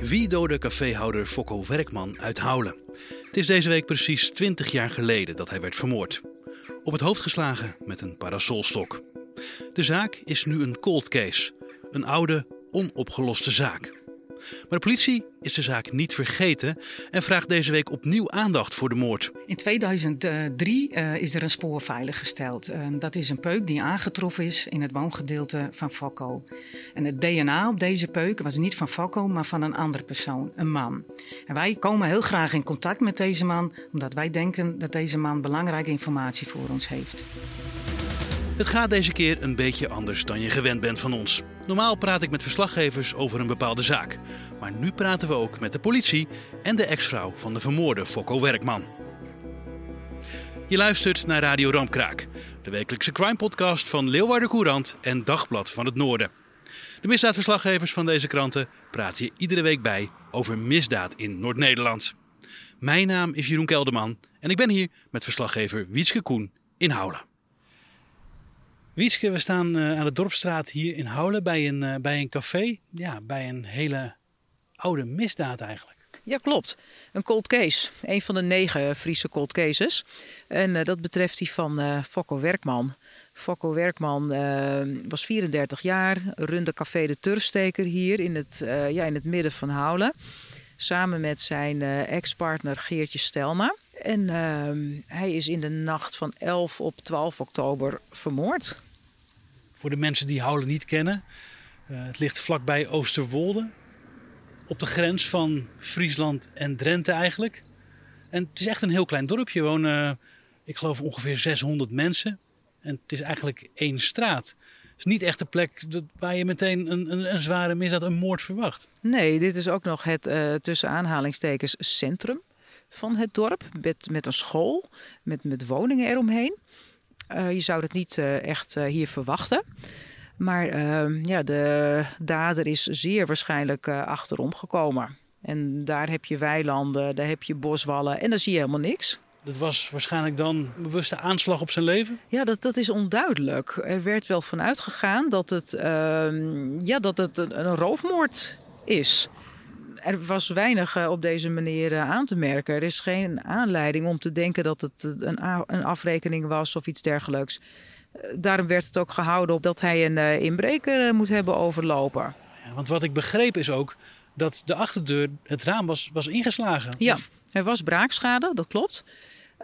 Wie doodde caféhouder Fokko Werkman uit Houlen? Het is deze week precies 20 jaar geleden dat hij werd vermoord. Op het hoofd geslagen met een parasolstok. De zaak is nu een cold case. Een oude, onopgeloste zaak. Maar de politie is de zaak niet vergeten en vraagt deze week opnieuw aandacht voor de moord. In 2003 uh, is er een spoor veiliggesteld. Uh, dat is een peuk die aangetroffen is in het woongedeelte van Fokko. En het DNA op deze peuk was niet van Fokko, maar van een andere persoon, een man. En wij komen heel graag in contact met deze man, omdat wij denken dat deze man belangrijke informatie voor ons heeft. Het gaat deze keer een beetje anders dan je gewend bent van ons. Normaal praat ik met verslaggevers over een bepaalde zaak. Maar nu praten we ook met de politie en de ex-vrouw van de vermoorde Fokko Werkman. Je luistert naar Radio Ramkraak, de wekelijkse crime-podcast van Leeuwarden Courant en Dagblad van het Noorden. De misdaadverslaggevers van deze kranten praten je iedere week bij over misdaad in Noord-Nederland. Mijn naam is Jeroen Kelderman en ik ben hier met verslaggever Wietske Koen in Houlen. Wieske, we staan uh, aan de Dorpstraat hier in Houlen bij een, uh, bij een café. Ja, bij een hele oude misdaad eigenlijk. Ja, klopt. Een cold case. Een van de negen Friese cold cases. En uh, dat betreft die van Fokko Werkman. Fokko Werkman was 34 jaar, runde café De Turfsteker hier in het, ja, in het midden van Houlen. Samen met zijn ex-partner Geertje Stelma. En ehm, hij is in de nacht van 11 op 12 oktober vermoord. Voor de mensen die Houlen niet kennen, uh, het ligt vlakbij Oosterwolde. Op de grens van Friesland en Drenthe eigenlijk. En het is echt een heel klein dorpje. Er wonen, ik geloof, ongeveer 600 mensen. En het is eigenlijk één straat. Het is niet echt de plek waar je meteen een, een, een zware misdaad, een moord verwacht. Nee, dit is ook nog het uh, tussen aanhalingstekens centrum van het dorp. Met, met een school, met, met woningen eromheen. Uh, je zou het niet uh, echt uh, hier verwachten. Maar ehm, ja, de dader is zeer waarschijnlijk achterom gekomen. En daar heb je weilanden, daar heb je boswallen en dan zie je helemaal niks. Dat was waarschijnlijk dan een bewuste aanslag op zijn leven? Ja, dat, dat is onduidelijk. Er werd wel vanuit gegaan dat het, ehm, ja, dat het een, een roofmoord is er was weinig eh, op deze manier eh, aan te merken. Er is geen aanleiding om te denken dat het een, een afrekening was of iets dergelijks. Eh, daarom werd het ook gehouden op dat hij een inbreker moet hebben overlopen. Ja, want wat ik begreep is ook dat de achterdeur, het raam was, was ingeslagen. Ja, er was braakschade, dat klopt.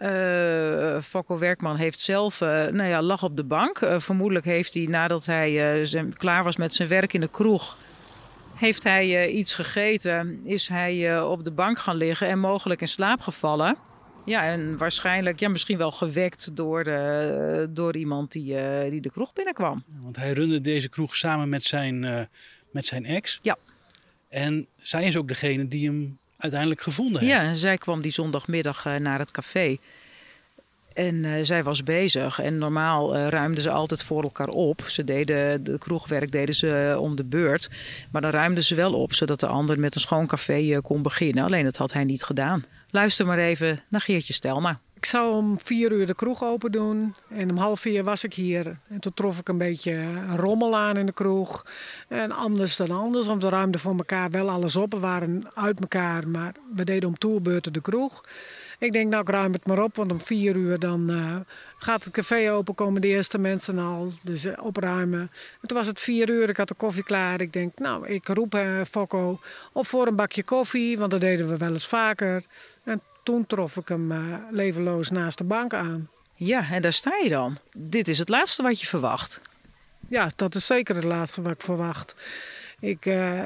Uh, Fokko Werkman heeft zelf, uh, nou ja, lag op de bank. Uh, vermoedelijk heeft hij nadat hij klaar was met zijn werk in de kroeg, heeft hij uh, iets gegeten, is hij uh, op de bank gaan liggen en mogelijk in slaap gevallen. Ja, en waarschijnlijk ja, misschien wel gewekt door, de, door iemand die, uh, die de kroeg binnenkwam. Want hij runde deze kroeg samen met zijn, met zijn ex. Ja. En zij is ook degene die hem uiteindelijk gevonden heeft. Ja, en zij kwam die zondagmiddag naar het café. En uh, zij was bezig. En normaal uh, ruimden ze altijd voor elkaar op. Ze deden de kroegwerk deden ze uh, om de beurt. Maar dan ruimden ze wel op, zodat de ander met een schoon café kon beginnen. Alleen dat had hij niet gedaan. Luister maar even naar Geertje Stelma. Ik zou om vier uur de kroeg open doen. En om half vier was ik hier. En toen trof ik een beetje rommel aan in de kroeg. En anders dan anders, want we ruimden voor elkaar wel alles op. We waren uit elkaar, maar we deden om toerbeurten de kroeg. Ik denk, nou, ik ruim het maar op, want om vier uur dan uh, gaat het café open, komen de eerste mensen al, dus uh, opruimen. En toen was het vier uur, ik had de koffie klaar. Ik denk, nou, ik roep uh, Fokko op voor een bakje koffie, want dat deden we wel eens vaker. En toen trof ik hem levenloos naast de bank aan. Ja, en daar sta je dan. Dit is het laatste wat je verwacht. Ja, dat is zeker het laatste wat ik verwacht. Ik, uh,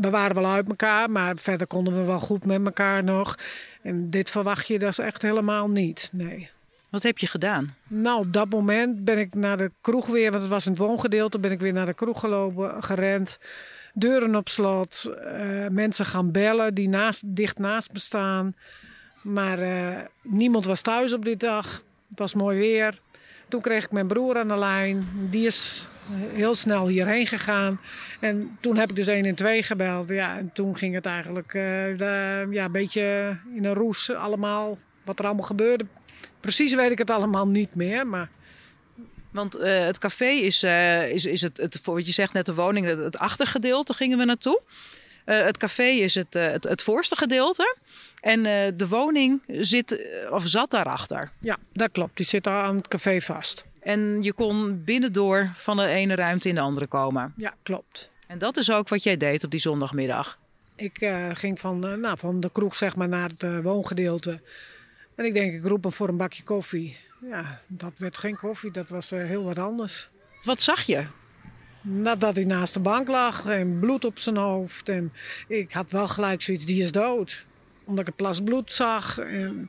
we waren wel uit elkaar, maar verder konden we wel goed met elkaar nog. En dit verwacht je dus echt helemaal niet, nee. Wat heb je gedaan? Nou, op dat moment ben ik naar de kroeg weer, want het was een woongedeelte, ben ik weer naar de kroeg gelopen, gerend. deuren op slot, uh, mensen gaan bellen die naast, dicht naast me staan. Maar uh, niemand was thuis op die dag. Het was mooi weer. Toen kreeg ik mijn broer aan de lijn. Die is heel snel hierheen gegaan. En toen heb ik dus 1 en 2 gebeld. Ja, en toen ging het eigenlijk de, ja, een beetje in een roes allemaal. Wat er allemaal gebeurde. Precies weet ik het allemaal niet meer. Maar want uh, het café is, uh, is, is het, het, wat je zegt net de woning, het achtergedeelte gingen we naartoe. Uh, het café is het, het, het voorste gedeelte. En de woning zit, of zat daarachter. Ja, dat klopt. Die zit aan het café vast. En je kon binnendoor van de ene ruimte in de andere komen. Ja, klopt. En dat is ook wat jij deed op die zondagmiddag. Ik ging van, nou, van de kroeg zeg maar, naar het woongedeelte. En ik denk, ik roep hem voor een bakje koffie. Ja, dat werd geen koffie, dat was heel wat anders. Wat zag je? Nadat hij naast de bank lag en bloed op zijn hoofd. En ik had wel gelijk zoiets, die is dood. Omdat ik het plas bloed zag. En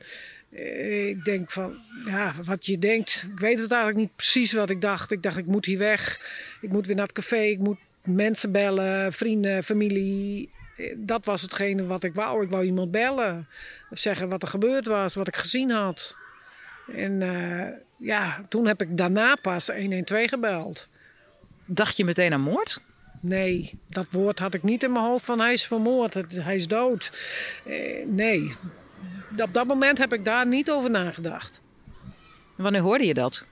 ik denk van, ja, wat je denkt. Ik weet het eigenlijk niet precies wat ik dacht. Ik dacht, ik moet hier weg. Ik moet weer naar het café. Ik moet mensen bellen, vrienden, familie. Dat was hetgene wat ik wou. Ik wou iemand bellen. Of zeggen wat er gebeurd was, wat ik gezien had. En uh, ja, toen heb ik daarna pas 112 gebeld. Dacht je meteen aan moord? Nee, dat woord had ik niet in mijn hoofd van hij is vermoord, hij is dood. Eh, nee, op dat moment heb ik daar niet over nagedacht. Wanneer hoorde je dat?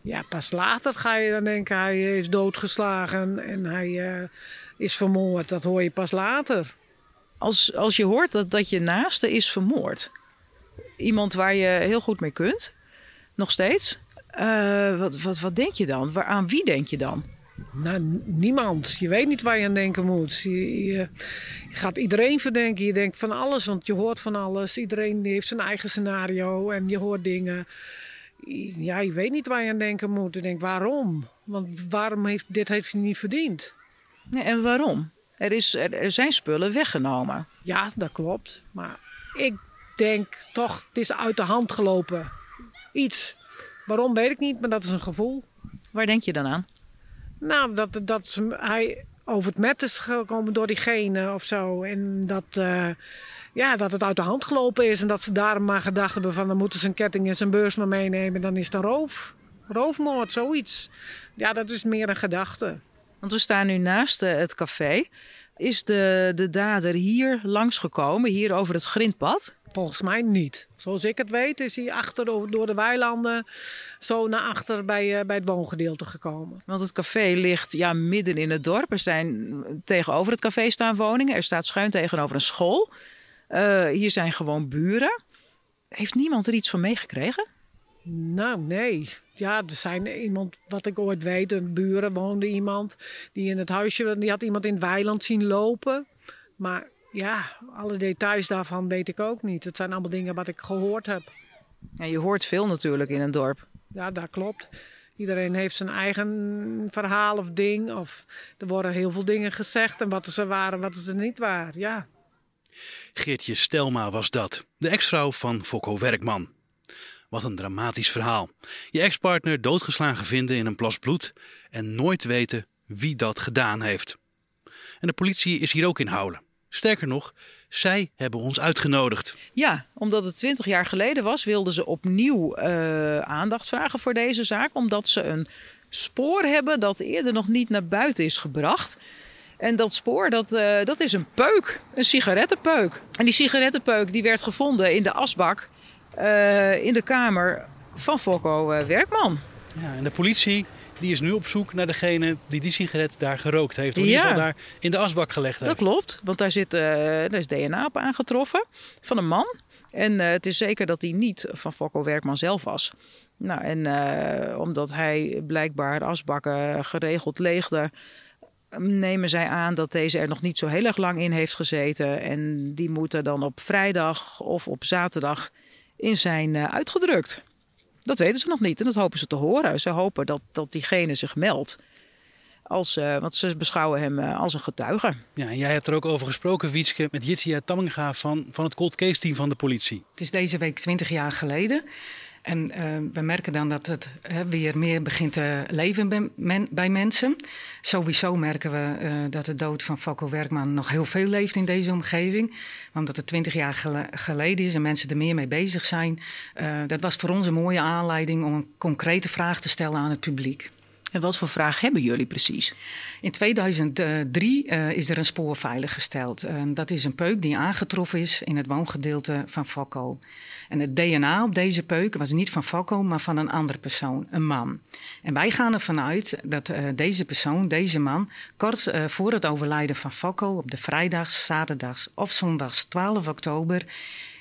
Ja, pas later ga je dan denken hij is doodgeslagen en hij uh, is vermoord. Dat hoor je pas later. Als, als je hoort dat, dat je naaste is vermoord, iemand waar je heel goed mee kunt, nog steeds. Uh, wat, wat, wat denk je dan? Waar, aan wie denk je dan? Nou, niemand. Je weet niet waar je aan denken moet. Je, je, gaat iedereen verdenken. Je denkt van alles, want je hoort van alles. Iedereen heeft zijn eigen scenario en je hoort dingen. Ja, je weet niet waar je aan denken moet. Je denkt, waarom? Want waarom heeft dit heeft hij niet verdiend? Nee, en waarom? Er, is, er zijn spullen weggenomen. Ja, dat klopt. Maar ik denk toch, het is uit de hand gelopen. Iets. Waarom weet ik niet, maar dat is een gevoel. Waar denk je dan aan? Nou, dat, dat hij over het met is gekomen door diegene of zo. En dat, uh, ja, dat het uit de hand gelopen is. En dat ze daarom maar gedacht hebben van... dan moeten ze een ketting en zijn beurs maar meenemen. Dan is het een roof. Roofmoord, zoiets. Ja, dat is meer een gedachte. Want we staan nu naast uh, het café. Is de, de dader hier langsgekomen, hier over het grindpad? Volgens mij niet. Zoals ik het weet is hij achter door de weilanden zo naar achter bij, uh, bij het woongedeelte gekomen. Want het café ligt ja, midden in het dorp. Er zijn tegenover het café staan woningen. Er staat schuin tegenover een school. Uh, hier zijn gewoon buren. Heeft niemand er iets van meegekregen? Nou, nee. Ja, er zijn iemand, wat ik ooit weet, een buren woonde iemand die in het huisje, die had iemand in het weiland zien lopen. Maar ja, alle details daarvan weet ik ook niet. Het zijn allemaal dingen wat ik gehoord heb. Ja, je hoort veel natuurlijk in een dorp. Ja, dat klopt. Iedereen heeft zijn eigen verhaal of ding. Of er worden heel veel dingen gezegd. En wat is er waar en wat is er niet waar. Ja. Geertje Stelma was dat. De ex-vrouw van Fokko Werkman. Wat een dramatisch verhaal. Je ex-partner doodgeslagen vinden in een plas bloed. En nooit weten wie dat gedaan heeft. En de politie is hier ook in houden. Sterker nog, zij hebben ons uitgenodigd. Ja, omdat het 20 jaar geleden was, wilden ze opnieuw uh, aandacht vragen voor deze zaak. Omdat ze een spoor hebben dat eerder nog niet naar buiten is gebracht. En dat spoor, dat, uh, dat is een peuk, een sigarettenpeuk. En die sigarettenpeuk die werd gevonden in de asbak uh, in de kamer van Fokko Werkman. Ja, en de politie die is nu op zoek naar degene die die sigaret daar gerookt heeft. Of in ieder geval daar in de asbak gelegd heeft. Dat klopt, want daar, zit, uh, daar is DNA op aangetroffen van een man. En uh, het is zeker dat hij niet van Fokko Werkman zelf was. Nou, en uh, omdat hij blijkbaar asbakken geregeld leegde, nemen zij aan dat deze er nog niet zo heel erg lang in heeft gezeten. En die moeten dan op vrijdag of op zaterdag in zijn uitgedrukt. Dat weten ze nog niet en dat hopen ze te horen. Ze hopen dat, dat diegene zich meldt. Als, uh, want ze beschouwen hem uh, als een getuige. Ja, en jij hebt er ook over gesproken, Wietske, met Jitsia Tamminga van, van het cold case team van de politie. Het is deze week 20 jaar geleden. En uh, we merken dan dat het hè, weer meer begint te leven bij, men, bij mensen. Sowieso merken we uh, dat de dood van Fokko Werkman nog heel veel leeft in deze omgeving. Omdat het twintig jaar gele geleden is en mensen er meer mee bezig zijn. Uh, dat was voor ons een mooie aanleiding om een concrete vraag te stellen aan het publiek. En wat voor vraag hebben jullie precies? In 2003 uh, is er een spoor veiliggesteld. Uh, dat is een peuk die aangetroffen is in het woongedeelte van Fokko. En het DNA op deze peuk was niet van Fokko, maar van een andere persoon, een man. En wij gaan ervan uit dat uh, deze persoon, deze man, kort uh, voor het overlijden van Fokko op de vrijdags, zaterdags of zondags 12 oktober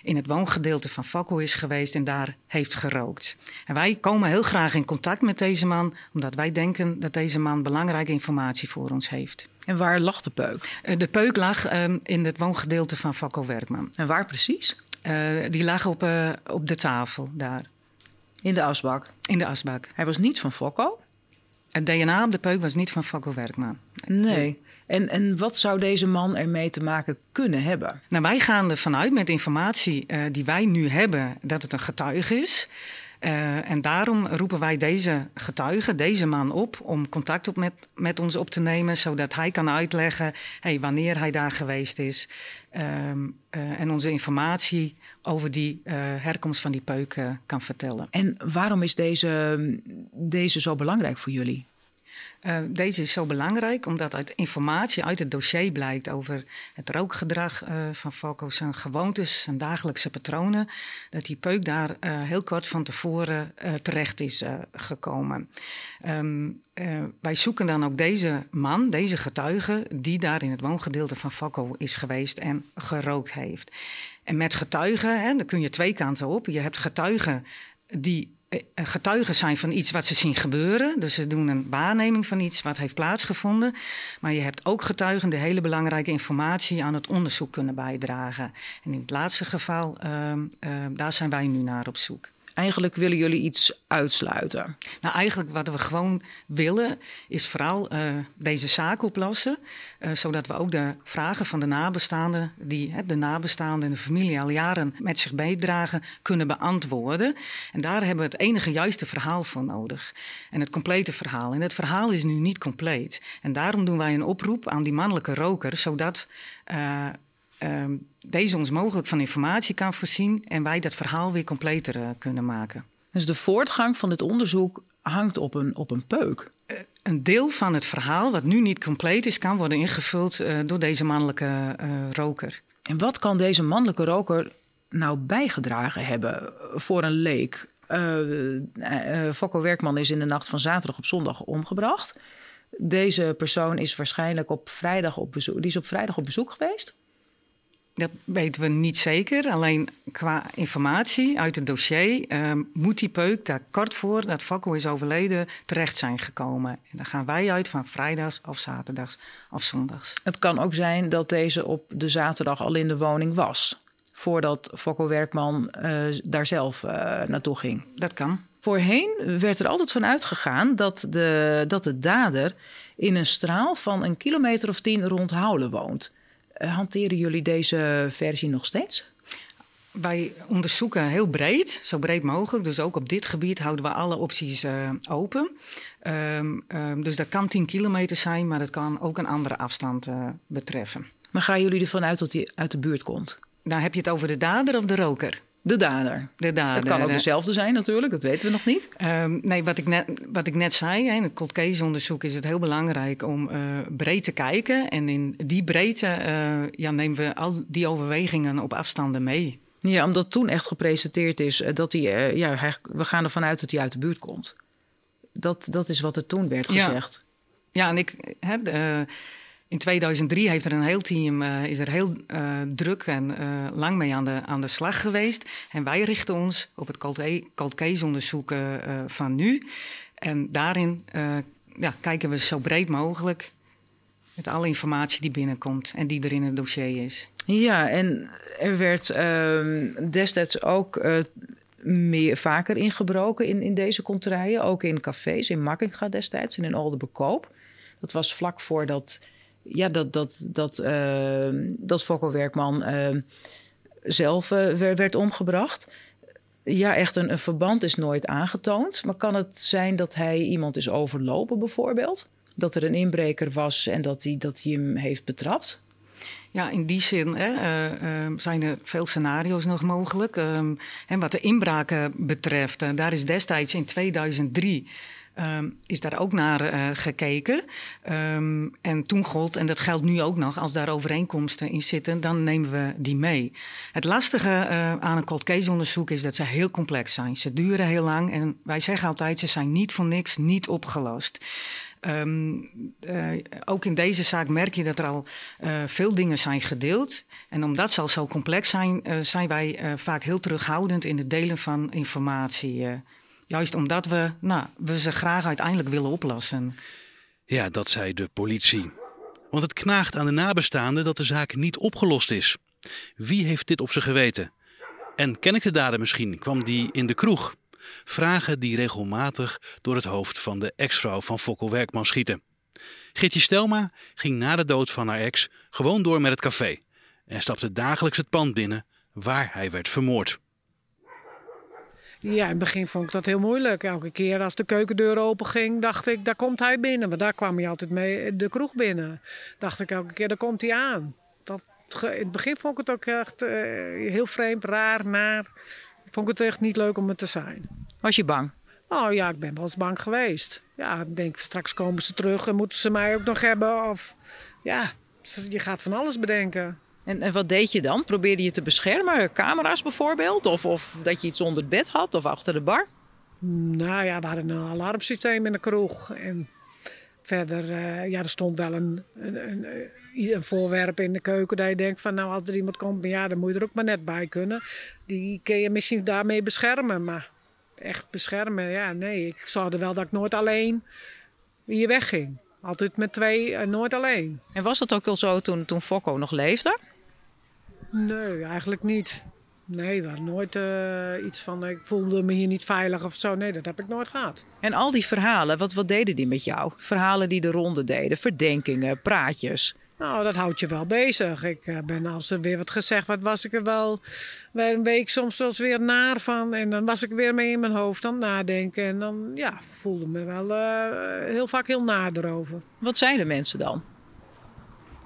in het woongedeelte van Fokko is geweest en daar heeft gerookt. En wij komen heel graag in contact met deze man, omdat wij denken dat deze man belangrijke informatie voor ons heeft. En waar lag de peuk? Uh, de peuk lag um, in het woongedeelte van Fokko Werkman. En waar precies? Uh, die lag op, uh, op de tafel daar. In de asbak? In de asbak. Hij was niet van Fokko? Het DNA op de peuk was niet van Fokko Werkman. Nee. En, en wat zou deze man ermee te maken kunnen hebben? Nou, wij gaan ervan uit met informatie uh, die wij nu hebben dat het een getuige is. Uh, en daarom roepen wij deze getuige, deze man op, om contact op met, met ons op te nemen, zodat hij kan uitleggen hey, wanneer hij daar geweest is. Um, uh, en onze informatie over die uh, herkomst van die peuk kan vertellen. En waarom is deze, deze zo belangrijk voor jullie? Uh, deze is zo belangrijk omdat uit informatie uit het dossier blijkt over het rookgedrag uh, van Falco, zijn gewoontes, zijn dagelijkse patronen, dat die peuk daar uh, heel kort van tevoren terecht is gekomen. Um, wij zoeken dan ook deze man, deze getuige, die daar in het woongedeelte van Falco is geweest en gerookt heeft. En met getuigen, hè, daar kun je twee kanten op. Je hebt getuigen die getuigen zijn van iets wat ze zien gebeuren. Dus ze doen een waarneming van iets wat heeft plaatsgevonden. Maar je hebt ook getuigen die hele belangrijke informatie aan het onderzoek kunnen bijdragen. En in het laatste geval, uh, uh, daar zijn wij nu naar op zoek. Eigenlijk willen jullie iets uitsluiten? Nou, eigenlijk wat we gewoon willen is vooral uh, deze zaak oplossen. Uh, zodat we ook de vragen van de nabestaanden, die hè, de nabestaanden en de familie al jaren met zich meedragen, kunnen beantwoorden. En daar hebben we het enige juiste verhaal voor nodig. En het complete verhaal. En het verhaal is nu niet compleet. En daarom doen wij een oproep aan die mannelijke roker, zodat. Uh, uh, deze ons mogelijk van informatie kan voorzien en wij dat verhaal weer completer uh, kunnen maken. Dus de voortgang van dit onderzoek hangt op een, op een peuk? Uh, een deel van het verhaal, wat nu niet compleet is, kan worden ingevuld uh, door deze mannelijke roker. En wat kan deze mannelijke roker nou bijgedragen hebben voor een leek? Fokko Werkman is in de nacht van zaterdag op zondag omgebracht. Deze persoon is waarschijnlijk op vrijdag op bezoek. Die is op vrijdag op bezoek geweest. Dat weten we niet zeker. Alleen qua informatie uit het dossier uh, moet die peuk daar kort voor dat Fakko is overleden terecht zijn gekomen. En dan gaan wij uit van vrijdags of zaterdags of zondags. Het kan ook zijn dat deze op de zaterdag al in de woning was. Voordat Fakko Werkman uh, daar zelf uh, naartoe ging. Dat kan. Voorheen werd er altijd van uitgegaan dat de, dat de dader in een straal van een kilometer of tien rond Houlen woont. Hanteren jullie deze versie nog steeds? Wij onderzoeken heel breed, zo breed mogelijk. Dus ook op dit gebied houden we alle opties uh, open. Um, um, dus dat kan 10 kilometer zijn, maar dat kan ook een andere afstand uh, betreffen. Maar gaan jullie ervan uit dat hij uit de buurt komt? Nou, heb je het over de dader of de roker? De dader. De dader. Het kan ook dezelfde zijn natuurlijk, dat weten we nog niet. Um, nee, wat ik net, wat ik net zei, in het cold case onderzoek is het heel belangrijk om uh, breed te kijken. En in die breedte uh, ja, nemen we al die overwegingen op afstanden mee. Ja, omdat toen echt gepresenteerd is dat hij, uh, ja, hij, we gaan ervan uit dat hij uit de buurt komt. Dat, dat is wat er toen werd gezegd. Ja, ja en ik... Hè, de, in 2003 heeft er een heel team, uh, is er heel uh, druk en uh, lang mee aan de, aan de slag geweest. En wij richten ons op het cold case onderzoek van nu. En daarin ja, kijken we zo breed mogelijk met alle informatie die binnenkomt en die er in het dossier is. Ja, en er werd destijds ook meer, vaker ingebroken in, in deze konterijen. Ook in cafés, in Makkinga destijds en in Oldenbekoop. Dat was vlak voordat ja, dat, dat, dat, uh, dat uh, zelf uh, werd omgebracht. ja, echt een, een verband is nooit aangetoond. Maar kan het zijn dat hij iemand is overlopen bijvoorbeeld? Dat er een inbreker was en dat hij, dat hem heeft betrapt? Ja, in die zin hè, uh, uh, zijn er veel scenario's nog mogelijk. En wat de inbraken betreft, eh, daar is destijds in 2003 Um, is daar ook naar uh, gekeken. Um, en toen gold, en dat geldt nu ook nog, als daar overeenkomsten in zitten, dan nemen we die mee. Het lastige uh, aan een cold case onderzoek is dat ze heel complex zijn. Ze duren heel lang en wij zeggen altijd, ze zijn niet voor niks niet opgelost. Um, uh, ook in deze zaak merk je dat er al veel dingen zijn gedeeld. En omdat ze al zo complex zijn, zijn wij vaak heel terughoudend in het delen van informatie. Juist omdat we, nou, we ze graag uiteindelijk willen oplossen. Ja, dat zei de politie. Want het knaagt aan de nabestaanden dat de zaak niet opgelost is. Wie heeft dit op zijn geweten? En ken ik de dader misschien? Kwam die in de kroeg? Vragen die regelmatig door het hoofd van de ex-vrouw van Fokkel Werkman schieten. Gitje Stelma ging na de dood van haar ex gewoon door met het café en stapte dagelijks het pand binnen waar hij werd vermoord. Ja, in het begin vond ik dat heel moeilijk. Elke keer als de keukendeur open ging, dacht ik, daar komt hij binnen. Want daar kwam hij altijd mee de kroeg binnen. Dacht ik elke keer, daar komt hij aan. Dat, in het begin vond ik het ook echt uh, heel vreemd, raar, naar. Vond ik het echt niet leuk om het te zijn. Was je bang? Oh ja, ik ben wel eens bang geweest. Ja, ik denk, straks komen ze terug en moeten ze mij ook nog hebben. Of ja, je gaat van alles bedenken. En, en wat deed je dan? Probeerde je te beschermen? Camera's bijvoorbeeld? Of, of dat je iets onder het bed had of achter de bar? Nou ja, we hadden een alarmsysteem in de kroeg. En verder, uh, ja, er stond wel een, een, een, een, voorwerp in de keuken dat je denkt van nou als er iemand komt, ja, dan moet je er ook maar net bij kunnen. Die kun je misschien daarmee beschermen, maar echt beschermen, ja, nee. Ik zorgde wel dat ik nooit alleen hier wegging. Altijd met twee en nooit alleen. En was dat ook al zo toen, toen Fokko nog leefde? Nee, eigenlijk niet. Nee, we hadden nooit uh, iets van ik voelde me hier niet veilig of zo. Nee, dat heb ik nooit gehad. En al die verhalen, wat, wat deden die met jou? Verhalen die de ronde deden, verdenkingen, praatjes. Nou, dat houdt je wel bezig. Ik uh, ben als er weer wat gezegd werd, was ik er wel weer een week soms wel eens weer naar van. En dan was ik weer mee in mijn hoofd aan het nadenken. En dan ja, voelde me wel uh, heel vaak heel naar erover. Wat zeiden mensen dan?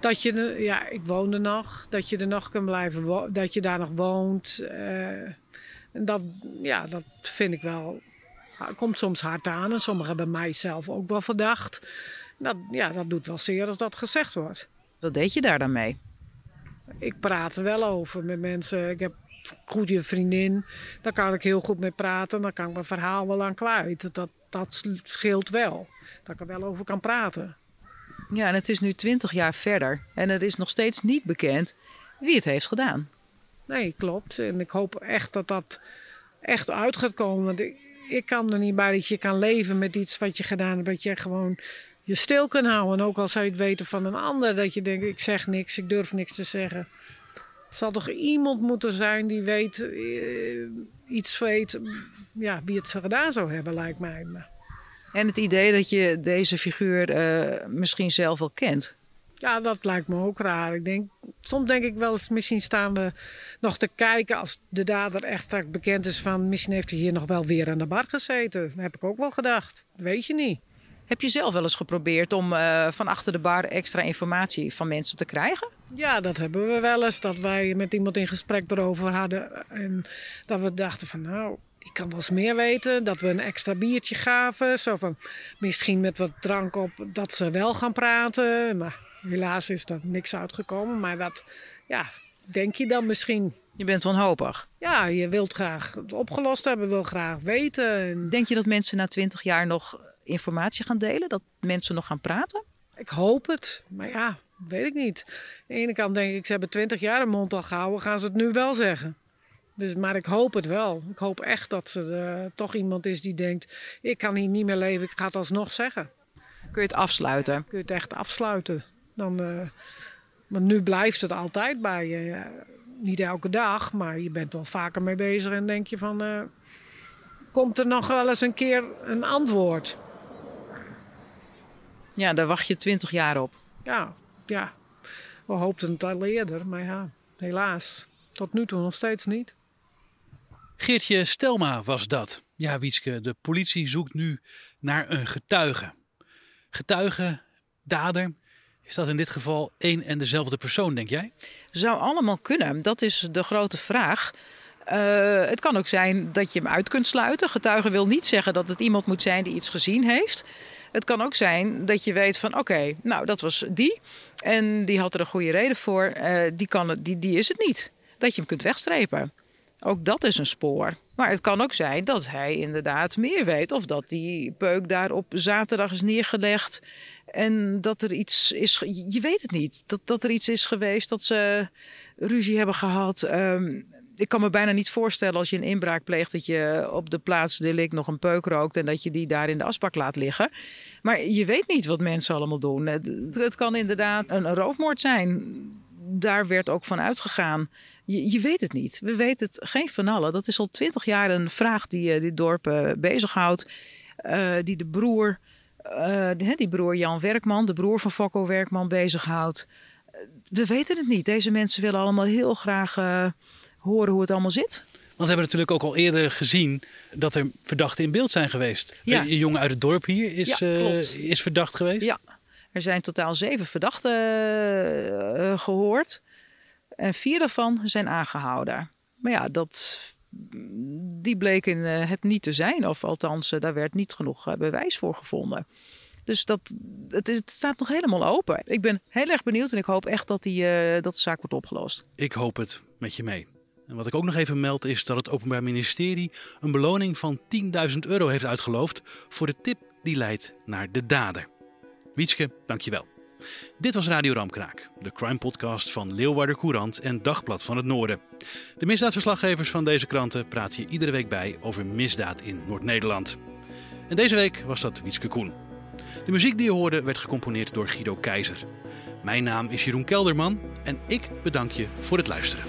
Dat je, ja, ik woonde nog, dat je er nog kunt blijven, dat je daar nog woont. Uh, en dat, ja, dat vind ik wel, komt soms hard aan. En sommigen hebben mij zelf ook wel verdacht. Dat, ja, dat doet wel zeer als dat gezegd wordt. Wat deed je daar dan mee? Ik praat er wel over met mensen. Ik heb een goede vriendin, daar kan ik heel goed mee praten. Dan kan ik mijn verhaal wel aan kwijt. Dat, dat scheelt wel, dat ik er wel over kan praten. Ja, en het is nu twintig jaar verder en er is nog steeds niet bekend wie het heeft gedaan. Nee, klopt. En ik hoop echt dat dat echt uit gaat komen. Want ik, kan er niet bij dat je kan leven met iets wat je gedaan hebt. Dat je gewoon je stil kan houden. En ook al zou je het weten van een ander. Dat je denkt, ik zeg niks, ik durf niks te zeggen. Het zal toch iemand moeten zijn die weet, uh, iets weet, ja, wie het gedaan zou hebben, lijkt mij. En het idee dat je deze figuur uh, misschien zelf wel kent. Ja, dat lijkt me ook raar. Ik denk, soms denk ik wel eens, misschien staan we nog te kijken als de dader echt bekend is van, misschien heeft hij hier nog wel weer aan de bar gezeten. Dat heb ik ook wel gedacht. Dat weet je niet. Heb je zelf wel eens geprobeerd om uh, van achter de bar extra informatie van mensen te krijgen? Ja, dat hebben we wel eens. Dat wij met iemand in gesprek erover hadden. En dat we dachten van nou, ik kan wel eens meer weten. Dat we een extra biertje gaven. Zo van, misschien met wat drank op dat ze wel gaan praten. Maar helaas is er niks uitgekomen. Maar dat, ja, denk je dan misschien. Je bent wanhopig. Ja, je wilt graag het opgelost hebben, wil graag weten. Denk je dat mensen na twintig jaar nog informatie gaan delen? Dat mensen nog gaan praten? Ik hoop het. Maar ja, weet ik niet. Aan de ene kant denk ik, ze hebben twintig jaar een mond al gehouden. Gaan ze het nu wel zeggen? Dus, maar ik hoop het wel. Ik hoop echt dat er uh, toch iemand is die denkt: ik kan hier niet meer leven, ik ga het alsnog zeggen. Kun je het afsluiten? Kun je het echt afsluiten. Dan, uh, want nu blijft het altijd bij je. niet elke dag, maar je bent wel vaker mee bezig en denk je van: uh, komt er nog wel eens een keer een antwoord? Ja, daar wacht je twintig jaar op. Ja, ja. We hoopten het al eerder, maar ja, helaas. Tot nu toe nog steeds niet. Geertje Stelma was dat. Ja, Wietske, de politie zoekt nu naar een getuige. Getuige, dader, is dat in dit geval één en dezelfde persoon, denk jij? Zou allemaal kunnen. Dat is de grote vraag. Uh, het kan ook zijn dat je hem uit kunt sluiten. Getuige wil niet zeggen dat het iemand moet zijn die iets gezien heeft. Het kan ook zijn dat je weet van oké, nou dat was die. En die had er een goede reden voor. Uh, die, kan, die, die is het niet. Dat je hem kunt wegstrepen. Ook dat is een spoor. Maar het kan ook zijn dat hij inderdaad meer weet. Of dat die peuk daar op zaterdag is neergelegd. En dat er iets is. Je weet het niet. Dat, dat er iets is geweest dat ze ruzie hebben gehad. Um, ik kan me bijna niet voorstellen als je een inbraak pleegt dat je op de plaats delict nog een peuk rookt en dat je die daar in de asbak laat liggen. Maar je weet niet wat mensen allemaal doen. Het, het kan inderdaad een, een roofmoord zijn. Daar werd ook van uitgegaan. Je, je, weet het niet. We weten het geen van allen. Dat is al twintig jaar een vraag die uh, dit dorp uh, bezighoudt. Uh, die de broer, die, die, broer Jan Werkman, de broer van Fokko Werkman, bezighoudt. we weten het niet. Deze mensen willen allemaal heel graag horen hoe het allemaal zit. Want we hebben natuurlijk ook al eerder gezien dat er verdachten in beeld zijn geweest. Ja. Een jongen uit het dorp hier is, is verdacht geweest. Ja, er zijn totaal zeven verdachten uh, gehoord. En vier daarvan zijn aangehouden. Maar ja, dat, die bleken uh, het niet te zijn. Of althans, daar werd niet genoeg bewijs voor gevonden. Dus dat, het, is, staat nog helemaal open. Ik ben heel erg benieuwd en ik hoop echt dat, die, dat de zaak wordt opgelost. Ik hoop het met je mee. En wat ik ook nog even meld is dat het Openbaar Ministerie een beloning van 10.000 euro heeft uitgeloofd voor de tip die leidt naar de dader. Wietske, dankjewel. Dit was Radio Ramkraak, de crime podcast van Leeuwarder Courant en Dagblad van het Noorden. De misdaadverslaggevers van deze kranten praat je iedere week bij over misdaad in Noord-Nederland. En deze week was dat Wietske Koen. De muziek die je hoorde werd gecomponeerd door Guido Keizer. Mijn naam is Jeroen Kelderman en ik bedank je voor het luisteren.